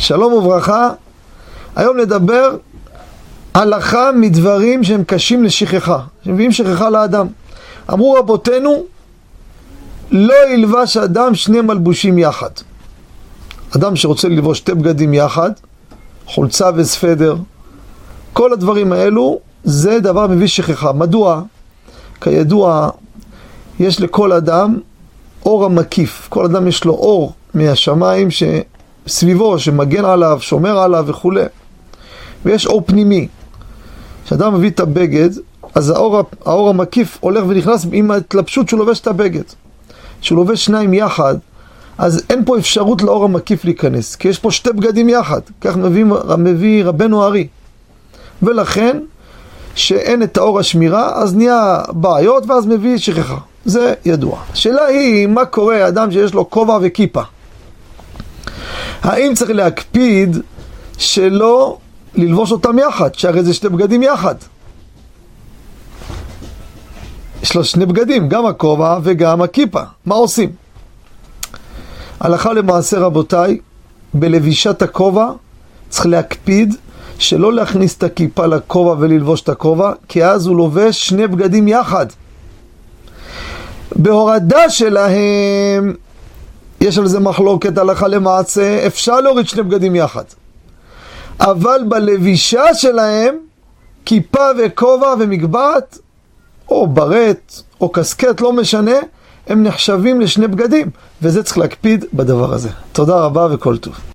שלום וברכה, היום נדבר הלכה מדברים שהם קשים לשכחה, שמביאים שכחה לאדם. אמרו רבותינו, לא ילבש אדם שני מלבושים יחד. אדם שרוצה ללבוש שתי בגדים יחד, חולצה וספדר, כל הדברים האלו זה דבר מביא שכחה. מדוע? כידוע, יש לכל אדם אור המקיף. כל אדם יש לו אור מהשמיים שסביבו, שמגן עליו, שומר עליו וכולי. ויש אור פנימי. כשאדם מביא את הבגד, אז האור, האור המקיף הולך ונכנס עם ההתלבשות שהוא לובש את הבגד. כשהוא לובש שניים יחד, אז אין פה אפשרות לאור המקיף להיכנס, כי יש פה שתי בגדים יחד. כך מביא, מביא רבנו ארי. ולכן, שאין את האור השמירה, אז נהיה בעיות ואז מביא שכחה. זה ידוע. השאלה היא, מה קורה אדם שיש לו כובע וכיפה? האם צריך להקפיד שלא ללבוש אותם יחד, שהרי זה שני בגדים יחד? יש לו שני בגדים, גם הכובע וגם הכיפה. מה עושים? הלכה למעשה רבותיי, בלבישת הכובע צריך להקפיד שלא להכניס את הכיפה לכובע וללבוש את הכובע, כי אז הוא לובש שני בגדים יחד. בהורדה שלהם, יש על זה מחלוקת הלכה למעשה, אפשר להוריד שני בגדים יחד. אבל בלבישה שלהם, כיפה וכובע ומגבעת, או ברט, או קסקט, לא משנה, הם נחשבים לשני בגדים, וזה צריך להקפיד בדבר הזה. תודה רבה וכל טוב.